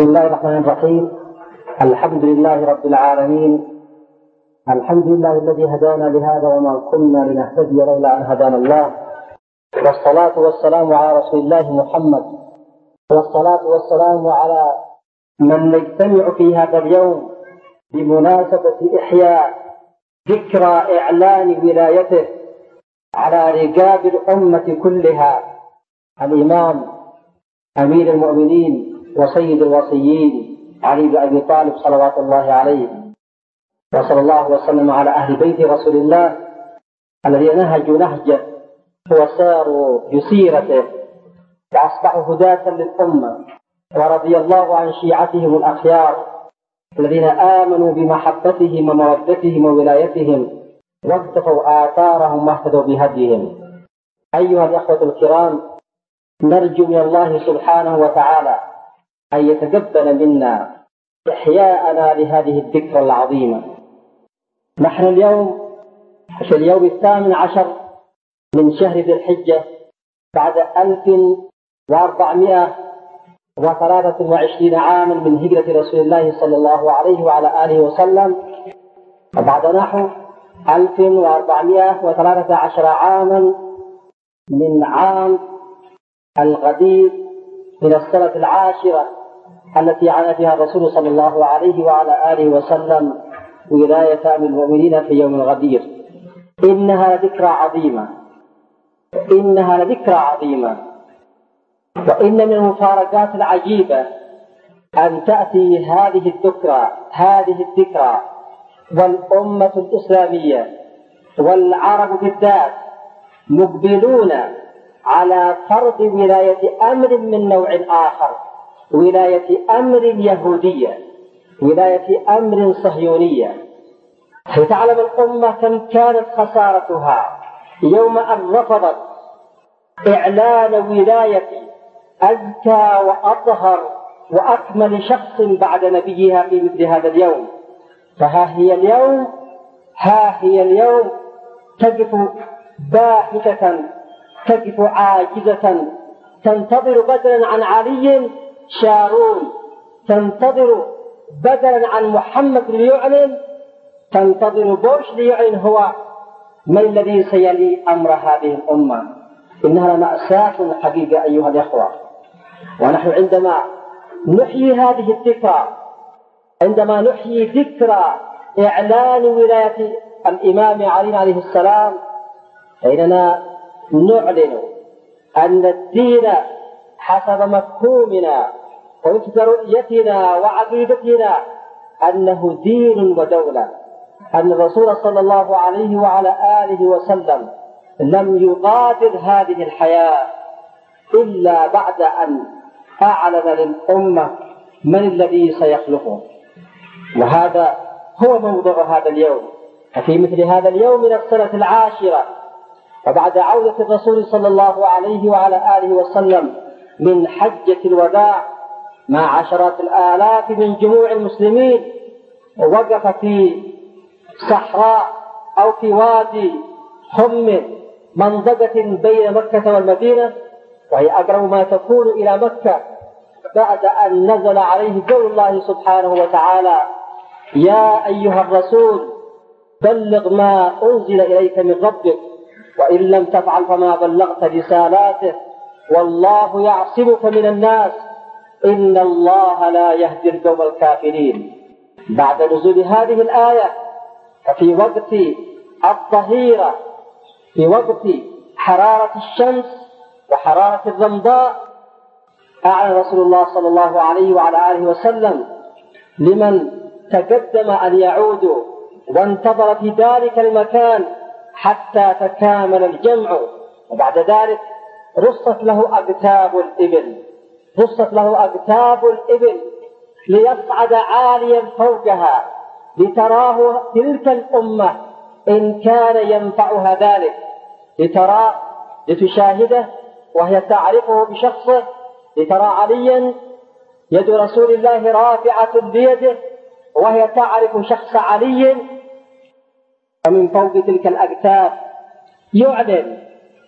بسم الله الرحمن الرحيم. الحمد لله رب العالمين. الحمد لله الذي هدانا لهذا وما كنا لنهتدي لولا أن هدانا الله. والصلاة والسلام على رسول الله محمد. والصلاة والسلام على من نجتمع في هذا اليوم بمناسبة إحياء ذكرى إعلان ولايته على رقاب الأمة كلها. الإمام أمير المؤمنين وسيد الوصيين علي بن أبي طالب صلوات الله عليه. وصلى الله وسلم على أهل بيت رسول الله الذين نهجوا نهجة وساروا بسيرته فأصبحوا هداة للأمة ورضي الله عن شيعتهم الأخيار الذين آمنوا بمحبتهم ومودتهم وولايتهم واقتفوا آثارهم واهتدوا بهديهم. أيها الأخوة الكرام نرجو من الله سبحانه وتعالى أن يتقبل منا إحياءنا لهذه الذكرى العظيمة. نحن اليوم في اليوم الثامن عشر من شهر ذي الحجة بعد ألف وأربعمائة وثلاثة وعشرين عاما من هجرة رسول الله صلى الله عليه وعلى آله وسلم وبعد نحو ألف وأربعمائة وثلاثة عشر عاما من عام الغدير من السنة العاشرة التي عانى فيها الرسول صلى الله عليه وعلى آله وسلم ولاية أمير المؤمنين في يوم الغدير. إنها لذكرى عظيمة. إنها لذكرى عظيمة. وإن من المفارقات العجيبة أن تأتي هذه الذكرى هذه الذكرى والأمة الإسلامية والعرب بالذات مقبلون على فرض ولاية أمر من نوع آخر. ولاية أمر يهودية ولاية أمر صهيونية. لتعلم الأمة كم كانت خسارتها يوم أن رفضت إعلان ولاية أزكى وأطهر وأكمل شخص بعد نبيها في مثل هذا اليوم؟ فها هي اليوم ها هي اليوم تقف باحثة تقف عاجزة تنتظر بدلا عن علي شارون تنتظر بدلا عن محمد ليعلن تنتظر بوش ليعلن هو من الذي سيلي أمر هذه الأمة. إنها مأساة حقيقة أيها الإخوة. ونحن عندما نحيي هذه الذكرى عندما نحيي ذكرى إعلان ولاية الإمام علي عليه السلام فإننا نعلن أن الدين حسب مفهومنا. ووفق رؤيتنا وعقيدتنا أنه دين ودولة أن الرسول صلى الله عليه وعلى آله وسلم لم يغادر هذه الحياة إلا بعد أن أعلن للأمة من الذي سيخلقه. وهذا هو موضوع هذا اليوم. ففي مثل هذا اليوم من السنة العاشرة وبعد عودة الرسول صلى الله عليه وعلى آله وسلم من حجة الوداع مع عشرات الآلاف من جموع المسلمين وقف في صحراء أو في وادي خم منضدة بين مكة والمدينة وهي أقرب ما تكون إلى مكة بعد أن نزل عليه قول الله سبحانه وتعالى يا أيها الرسول بلغ ما أنزل إليك من ربك وإن لم تفعل فما بلغت رسالاته والله يعصمك من الناس. إن الله لا يهدي القوم الكافرين. بعد نزول هذه الآية ففي وقت الظهيرة في وقت حرارة الشمس وحرارة الرمضاء أعلن رسول الله صلى الله عليه وعلى آله وسلم لمن تقدم أن يعودوا وانتظر في ذلك المكان حتى تكامل الجمع. وبعد ذلك رصت له أكتاب الإبل. رصت له أكتاب الإبل ليصعد عاليا فوقها لتراه تلك الأمة إن كان ينفعها ذلك. لترى لتشاهده وهي تعرفه بشخصه. لترى عليا يد رسول الله رافعة بيده وهي تعرف شخص علي. ومن فوق تلك الأكتاف يعلن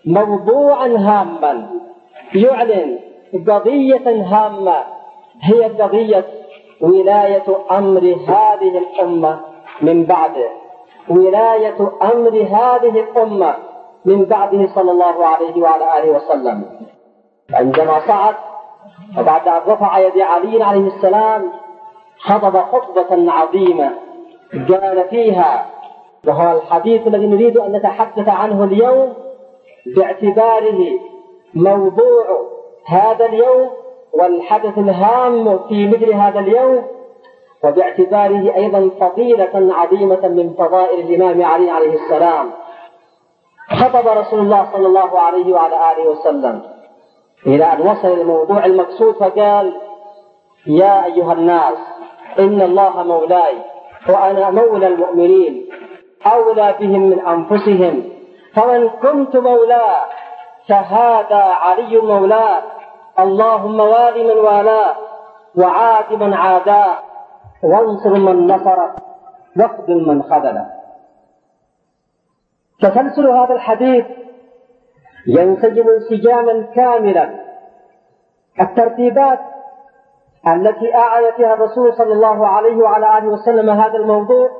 موضوعا هاما يعلن قضية هامة هي قضية ولاية أمر هذه الأمة من بعده. ولاية أمر هذه الأمة من بعده صلى الله عليه وعلى آله وسلم. عندما صعد وبعد أن رفع يد علي عليه السلام خطب خطبة عظيمة قال فيها وهو الحديث الذي نريد أن نتحدث عنه اليوم باعتباره موضوع هذا اليوم والحدث الهام في مثل هذا اليوم وباعتباره أيضا فضيلة عظيمة من فضائل الإمام علي عليه السلام. خطب رسول الله صلى الله عليه وعلى آله وسلم. إلى أن وصل الموضوع المقصود فقال يا أيها الناس إن الله مولاي وأنا مولى المؤمنين أولى بهم من أنفسهم فمن كنت مولاه فهذا علي مولاه اللهم وال من والاه وعاد من عاداه. وانصر من نصره واخذل من خذله. تسلسل هذا الحديث ينسجم انسجاما كاملا. الترتيبات التي أعاد فيها الرسول صلى الله عليه وعلى آله وسلم هذا الموضوع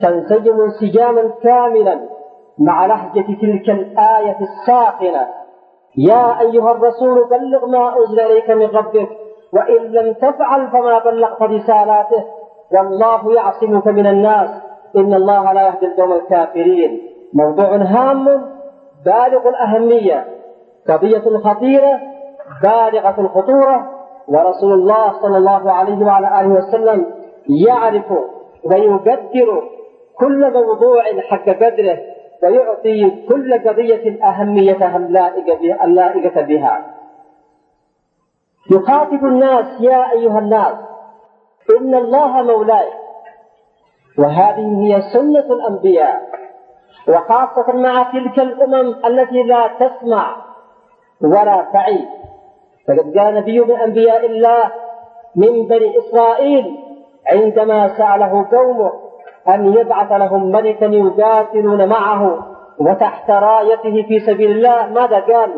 تنسجم انسجاما كاملا. مع لهجة تلك الآية الساخنة. يا أيها الرسول بلغ ما أنزل إليك من ربك وإن لم تفعل فما بلغت رسالاته. والله يعصمك من الناس. إن الله لا يهدي القوم الكافرين. موضوع هام بالغ الأهمية. قضية خطيرة بالغة الخطورة. ورسول الله صلى الله عليه وعلى آله وسلم يعرف ويقدر كل موضوع حق قدره ويعطي كل قضية أهميتها اللائقة بها. يخاطب الناس يا أيها الناس إن الله مولاي وهذه هي سنة الأنبياء وخاصة مع تلك الأمم التي لا تسمع ولا تعي. فقد قال نبي من أنبياء الله من بني إسرائيل عندما سأله قومه أن يبعث لهم ملكا يقاتلون معه وتحت رايته في سبيل الله. ماذا قال؟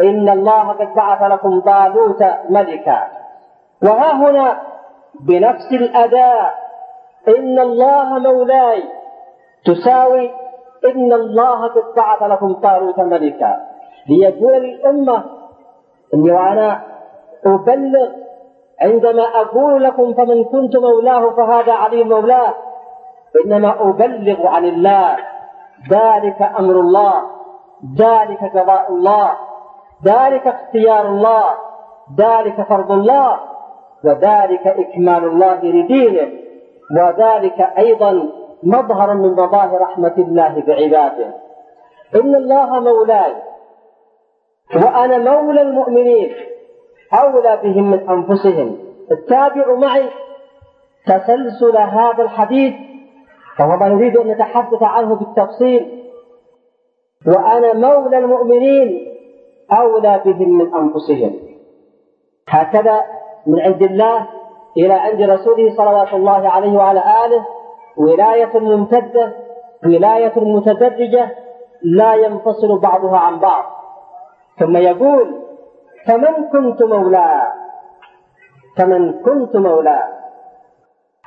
إن الله قد بعث لكم طالوت ملكا. وها هنا بنفس الأداء. إن الله مولاي تساوي إن الله قد بعث لكم طالوت ملكا. ليقول للأمة إني وأنا أبلغ عندما أقول لكم فمن كنت مولاه فهذا علي مولاه. إنما أبلغ عن الله. ذلك أمر الله. ذلك قضاء الله. ذلك اختيار الله. ذلك فرض الله. وذلك إكمال الله لدينه. وذلك أيضا مظهر من مظاهر رحمة الله بعباده. إن الله مولاي وأنا مولى المؤمنين أولى بهم من أنفسهم. اتابعوا معي تسلسل هذا الحديث فهو ما نريد أن نتحدث عنه بالتفصيل. وأنا مولى المؤمنين أولى بهم من أنفسهم. هكذا من عند الله إلى عند رسوله صلوات الله عليه وعلى آله ولاية ممتدة ولاية متدرجة لا ينفصل بعضها عن بعض. ثم يقول فمن كنت مولاه فمن كنت مولاه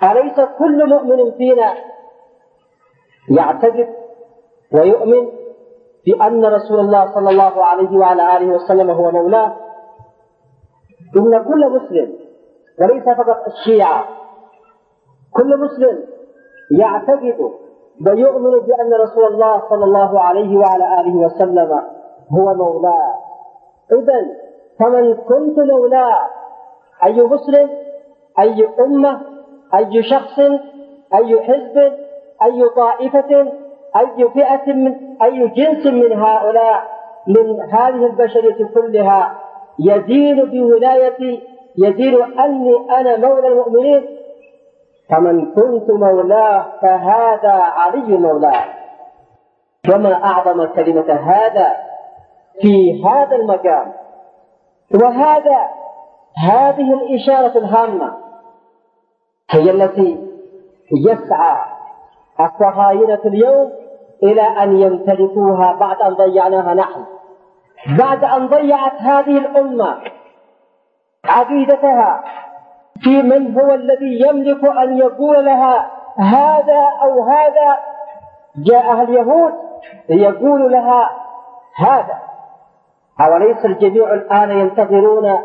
أليس كل مؤمن فينا يعتقد ويؤمن بأن رسول الله صلى الله عليه وعلى آله وسلم هو مولاه. إن كل مسلم وليس فقط الشيعة كل مسلم يعتقد ويؤمن بأن رسول الله صلى الله عليه وعلى آله وسلم هو مولاه. إذا فمن كنت مولاه أي مسلم أي أمة أي شخص أي حزب أي طائفة أي فئة من أي جنس من هؤلاء من هذه البشرية كلها يدين بولايتي يدين أني أنا مولى المؤمنين. فمن كنت مولاه فهذا علي مولاه. وما أعظم كلمة هذا في هذا المكان وهذا هذه الإشارة الهامة هي التي يسعى الصهاينة اليوم إلى أن يمتلكوها بعد أن ضيعناها نحن. بعد أن ضيعت هذه الأمة عقيدتها في من هو الذي يملك أن يقول لها هذا أو هذا جاءها اليهود ليقول لها هذا. أوليس الجميع الآن ينتظرون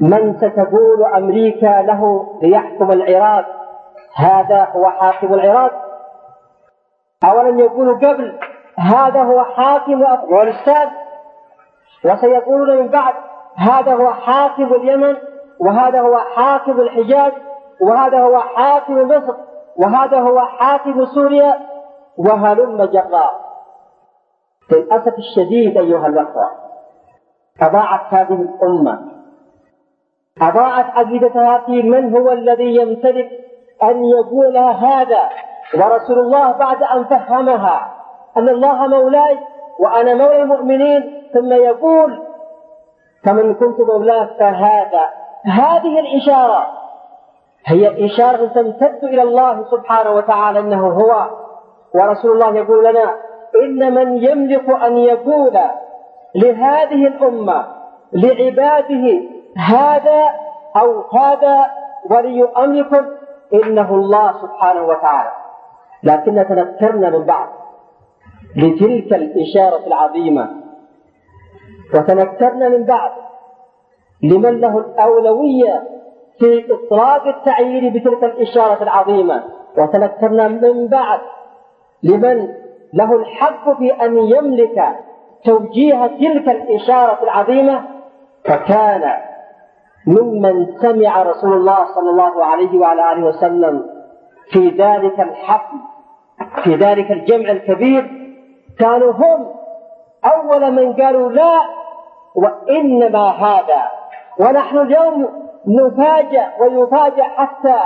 من ستقول أمريكا له ليحكم العراق؟ هذا هو حاكم العراق. أولم يقولوا قبل هذا هو حاكم أفغانستان. وسيقولون من بعد هذا هو حاكم اليمن وهذا هو حاكم الحجاز وهذا هو حاكم مصر وهذا هو حاكم سوريا. وهلم جرا. للأسف الشديد أيها الأخوة أضاعت هذه الأمة. أضاعت عقيدتها في من هو الذي يمتلك أن يقول هذا ورسول الله بعد أن فهمها أن الله مولاي وأنا مولى المؤمنين ثم يقول فمن كنت مولاه فهذا. هذه الإشارة هي إشارة تمتد إلى الله سبحانه وتعالى أنه هو. ورسول الله يقول لنا إن من يملك أن يقول لهذه الأمة لعباده هذا أو هذا ولي أمركم إنه الله سبحانه وتعالى. لكن تذكرنا من بعض لتلك الإشارة العظيمة. وتنكرنا من بعد لمن له الأولوية في إطلاق التعيين بتلك الإشارة العظيمة. وتنكرنا من بعد لمن له الحق في أن يملك توجيه تلك الإشارة العظيمة. فكان ممن سمع رسول الله صلى الله عليه وعلى آله وسلم في ذلك الحفل في ذلك الجمع الكبير كانوا هم أول من قالوا لا وإنما هذا ونحن اليوم نفاجأ ويفاجأ حتى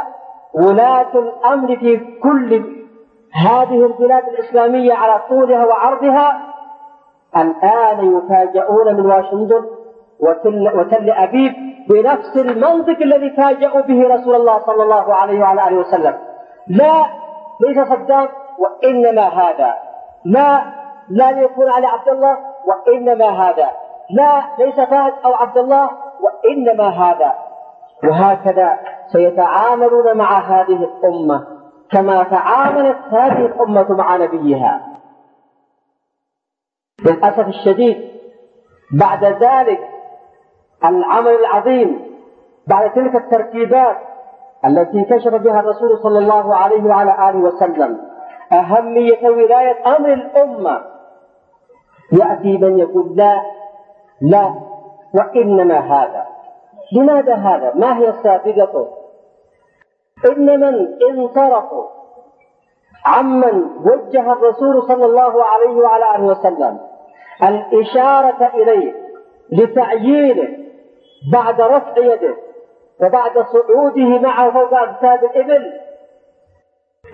ولاة الأمر في كل هذه البلاد الإسلامية على طولها وعرضها الآن يفاجؤون من واشنطن وتل, وتل أبيب بنفس المنطق الذي فاجأوا به رسول الله صلى الله عليه وعلى آله وسلم. لا ليس صدام وإنما هذا. لا لا يكون على عبد الله وإنما هذا. لا ليس فهد أو عبد الله وإنما هذا. وهكذا سيتعاملون مع هذه الأمة كما تعاملت هذه الأمة مع نبيها. للأسف الشديد بعد ذلك العمل العظيم بعد تلك الترتيبات التي كشف بها الرسول صلى الله عليه وعلى آله وسلم أهمية ولاية أمر الأمة يأتي من يقول لا لا وإنما هذا لماذا هذا؟ ما هي سابقته؟ إن من انصرفوا عمن وجه الرسول صلى الله عليه وعلى آله وسلم الإشارة إليه لتعيينه بعد رفع يده وبعد صعوده معه فوق أجساد الإبل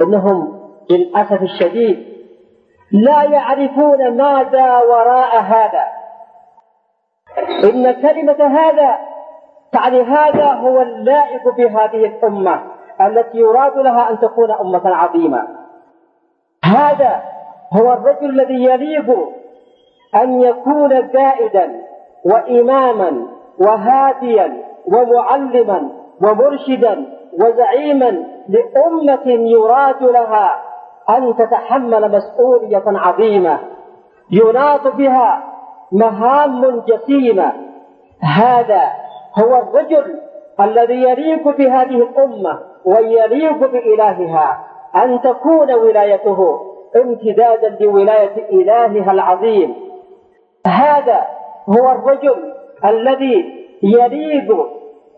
إنهم للأسف الشديد لا يعرفون ماذا وراء هذا. إن كلمة هذا تعني هذا هو اللائق بهذه الأمة التي يراد لها أن تكون أمة عظيمة. هذا هو الرجل الذي يليق أن يكون قائدا وإماما وهاديا ومعلما ومرشدا وزعيما لأمة يراد لها أن تتحمل مسؤولية عظيمة. يناط بها مهام جسيمة. هذا هو الرجل الذي يليق بهذه الأمة ويليق بإلهها. أن تكون ولايته امتدادا لولاية إلهها العظيم. هذا هو الرجل الذي يليق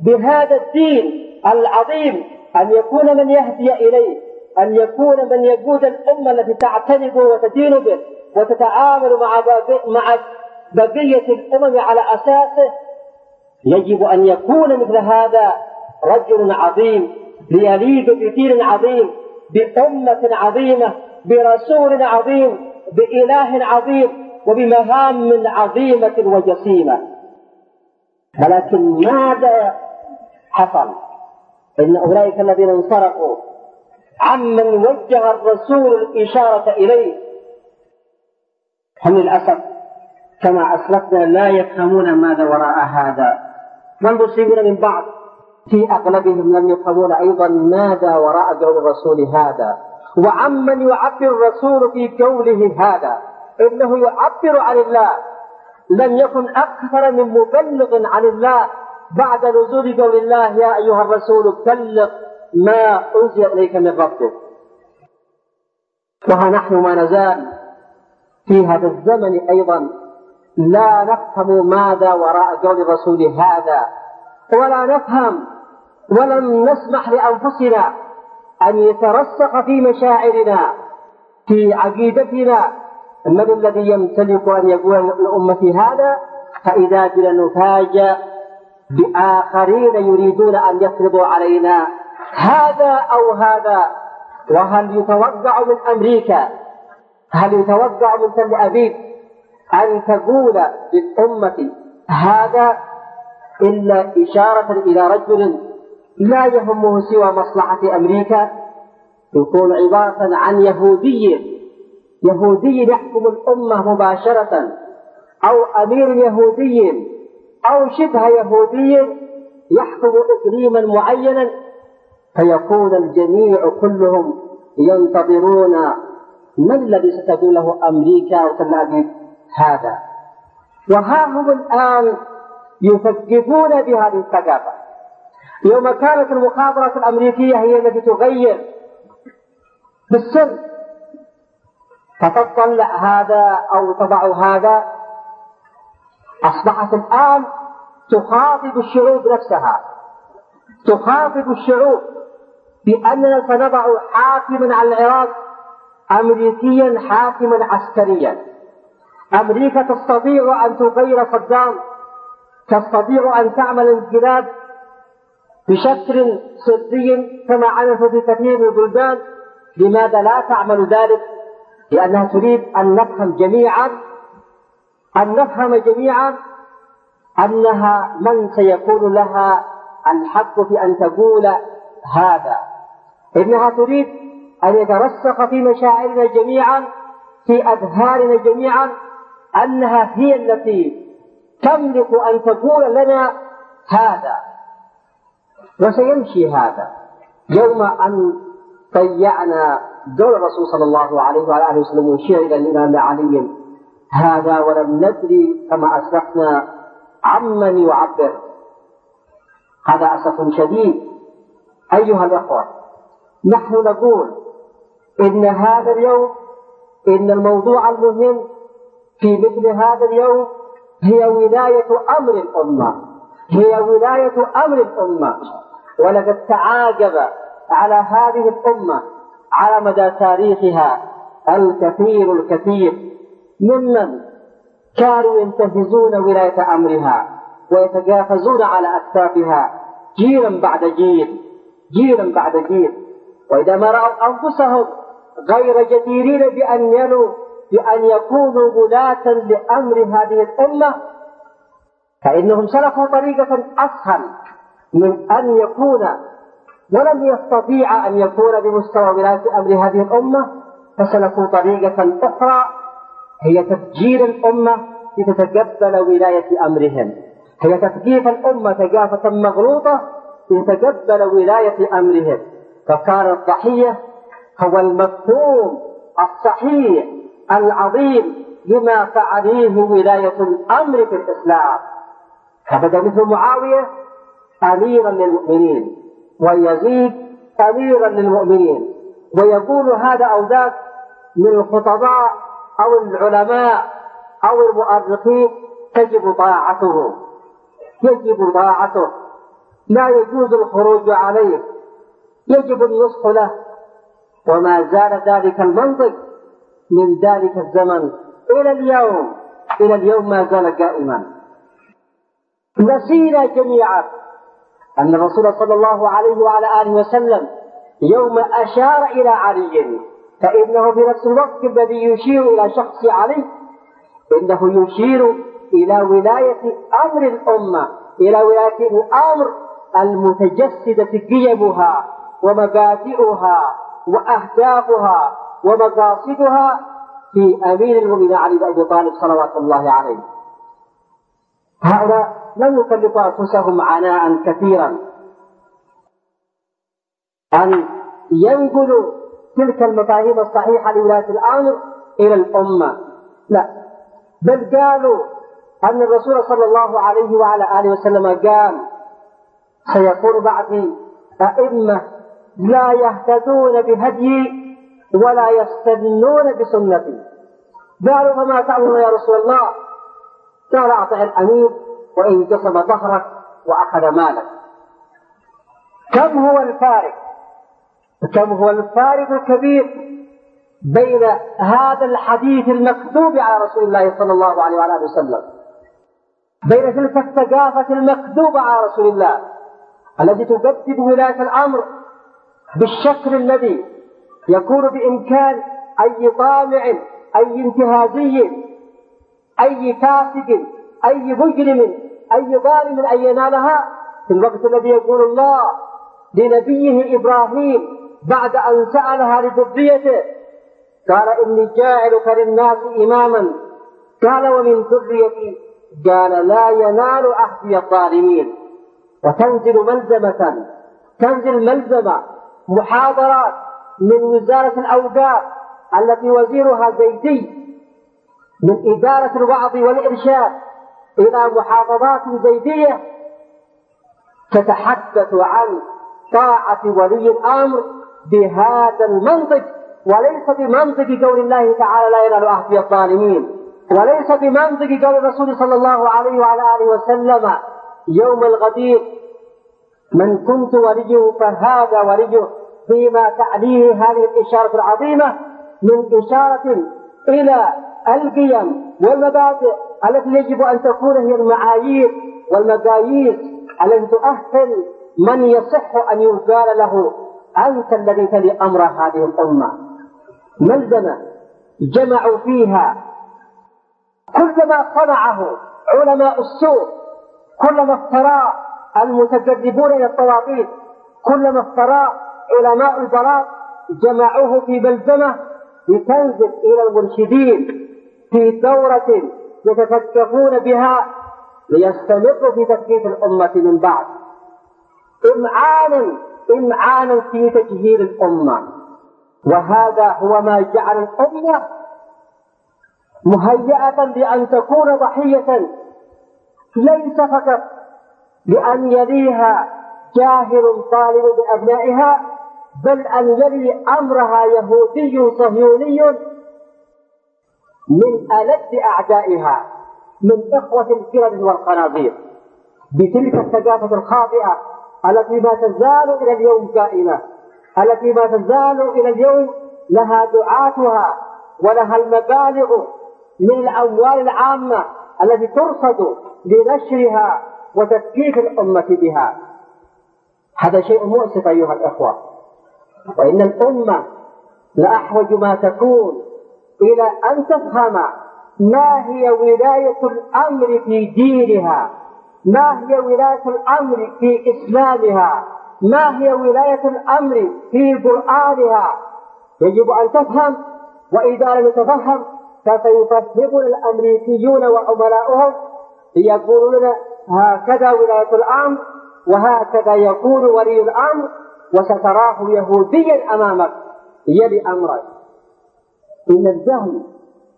بهذا الدين العظيم أن يكون من يهدي إليه أن يكون من يقود الأمة التي تعتنق وتدين به وتتعامل مع مع بقية الأمم على أساسه. يجب أن يكون مثل هذا رجل عظيم ليليق بدين عظيم بأمة عظيمة برسول عظيم بإله عظيم وبمهام عظيمة وجسيمة. ولكن ماذا حصل؟ إن أولئك الذين انصرفوا. عمن وجه الرسول الإشارة إليه. هم للأسف كما أسلفنا لا يفهمون ماذا وراء هذا. والمسلمين من بعد في أغلبهم لم يفهمون أيضا ماذا وراء قول الرسول هذا. وعمن يعبر الرسول في قوله هذا. إنه يعبر عن الله. لم يكن أكثر من مبلغ عن الله بعد نزول قول الله يا أيها الرسول بلغ ما أنزل إليك من ربك. وها نحن ما نزال في هذا الزمن أيضا لا نفهم ماذا وراء قول الرسول هذا ولا نفهم ولم نسمح لأنفسنا أن يترسخ في مشاعرنا في عقيدتنا من الذي يمتلك أن يقول لأمتي هذا؟ فإذا جئنا نفاجأ بآخرين يريدون أن يفرضوا علينا. هذا أو هذا؟ وهل يتوقع من أمريكا؟ هل يتوقع من تل أبيب أن تقول للأمة هذا إلا إشارة إلى رجل لا يهمه سوى مصلحة أمريكا؟ يكون عبارة عن يهودي يهودي يحكم الأمة مباشرة أو أمير يهودي أو شبه يهودي يحكم إقليما معينا فيكون الجميع كلهم ينتظرون ما الذي ستقول له أمريكا أبيب هذا. وها هم الآن يثقفون بهذه الثقافة. يوم كانت المخابرات الأمريكية هي التي تغير بالسر فتطلع هذا أو تضع هذا أصبحت الآن تخاطب الشعوب نفسها تخاطب الشعوب بأننا سنضع حاكما على العراق أمريكيا حاكما عسكريا أمريكا تستطيع أن تغير صدام تستطيع أن تعمل انقلاب بشكل سري كما عملت في كثير من البلدان لماذا لا تعمل ذلك؟ لأنها تريد أن نفهم جميعا أن نفهم جميعا أنها من سيكون لها الحق في أن تقول هذا. إنها تريد أن يترسخ في مشاعرنا جميعا في أذهاننا جميعا أنها هي التي تملك أن تقول لنا هذا. وسيمشي هذا يوم أن ضيعنا قول الرسول صلى الله عليه وعلى آله وسلم وشير إلى الإمام علي هذا ولم ندري كما أسلفنا عمن يعبر هذا أسف شديد. أيها الأخوة نحن نقول إن هذا اليوم إن الموضوع المهم في مثل هذا اليوم هي ولاية أمر الأمة. هي ولاية أمر الأمة. ولقد تعاقب على هذه الأمة على مدى تاريخها الكثير الكثير ممن كانوا ينتهزون ولاية أمرها ويتجافزون على أكتافها جيلا بعد جيل جيلا بعد جيل. وإذا ما رأوا أنفسهم غير جديرين بأن يلوا بأن يكونوا ولاة لأمر هذه الأمة فإنهم سلكوا طريقة أسهل من أن يكون ولم يستطيع أن يكون بمستوى ولاية أمر هذه الأمة فسلكوا طريقة أخرى هي تفجير الأمة لتتقبل ولاية أمرهم. هي تثقيف الأمة ثقافة مغلوطة لتتقبل ولاية أمرهم. فكان الضحية هو المفهوم الصحيح العظيم لما تعنيه ولاية الأمر في الإسلام. فبدأ مثل معاوية أميرا للمؤمنين. ويزيد أميرا للمؤمنين. ويقول هذا أو ذاك من الخطباء أو العلماء أو المؤرخين تجب طاعته. يجب طاعته. لا يجوز الخروج عليه. يجب النصح له. وما زال ذلك المنطق من ذلك الزمن إلى اليوم. إلى اليوم ما زال قائما. نسينا جميعا. أن الرسول صلى الله عليه وعلى آله وسلم يوم أشار إلى علي فإنه في نفس الوقت الذي يشير إلى شخص علي إنه يشير إلى ولاية أمر الأمة إلى ولاية الأمر المتجسدة قيمها ومبادئها وأهدافها ومقاصدها في أمير المؤمنين علي بن أبي طالب صلوات الله عليه. هؤلاء لم يكلفوا أنفسهم عناء كثيرا. أن ينقلوا تلك المفاهيم الصحيحة لولاة الأمر إلى الأمة. لا. بل قالوا أن الرسول صلى الله عليه وعلى آله وسلم قال سيكون بعدي أئمة لا يهتدون بهدي ولا يستنون بسنتي. قالوا فما تعلم يا رسول الله؟ قال أطع الأمير. وإن كسب ظهرك وأخذ مالك. كم هو الفارق؟ كم هو الفارق الكبير بين هذا الحديث المكتوب على رسول الله صلى الله عليه وعلى آله وسلم؟ بين تلك الثقافة المكتوبة على رسول الله التي تجدد ولاية الأمر بالشكل الذي يكون بإمكان أي طامع أي انتهازي أي فاسق أي مجرم أي ظالم أن ينالها في الوقت الذي يقول الله لنبيه إبراهيم بعد أن سألها لذريته قال إني جاعلك للناس إماما. قال ومن ذريتي؟ قال لا ينال عهدي الظالمين. وتنزل ملزمة تنزل ملزمة محاضرات من وزارة الأوقاف التي وزيرها زيدي من إدارة الوعظ والإرشاد. إلى محافظات زيدية تتحدث عن طاعة ولي الأمر بهذا المنطق وليس بمنطق قول الله تعالى لا ينال عهد الظالمين وليس بمنطق قول الرسول صلى الله عليه وعلى آله وسلم يوم الغدير من كنت وليه فهذا وليه فيما تعنيه هذه الإشارة العظيمة من إشارة إلى القيم والمبادئ التي يجب أن تكون هي المعايير والمقاييس التي تؤهل من يصح أن يقال له أنت الذي تلي أمر هذه الأمة. ملزمة جمعوا فيها. كل ما صنعه علماء السوء كل ما افتراه المتجربون إلى الطواغيت كل ما افتراه علماء البلاط جمعوه في ملزمة لتنزل إلى المرشدين. في دورة يتكتفون بها ليستمروا في تثبيت الأمة من بعد. إمعانا إمعانا في تجهيل الأمة. وهذا هو ما جعل الأمة مهيئة لأن تكون ضحية. ليس فقط لأن يليها جاهل طالب بأبنائها بل أن يلي أمرها يهودي صهيوني من ألد أعدائها من إخوة الكرد والقناطير. بتلك الثقافة الخاطئة التي ما تزال إلى اليوم قائمة التي ما تزال إلى اليوم لها دعاتها ولها المبالغ من الأموال العامة التي ترصد لنشرها وتثقيف الأمة بها. هذا شيء مؤسف أيها الإخوة وإن الأمة لأحوج ما تكون إلى أن تفهم ما هي ولاية الأمر في دينها ما هي ولاية الأمر في إسلامها ما هي ولاية الأمر في قرآنها. يجب أن تفهم وإذا لم تفهم فسيفهمنا الأمريكيون وعملاؤهم ليقولوا لنا هكذا ولاية الأمر وهكذا يكون ولي الأمر وستراه يهوديا أمامك. يلي أمرك. إن الجهل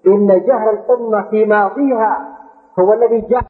إن جهل الأمة في ماضيها هو الذي جعل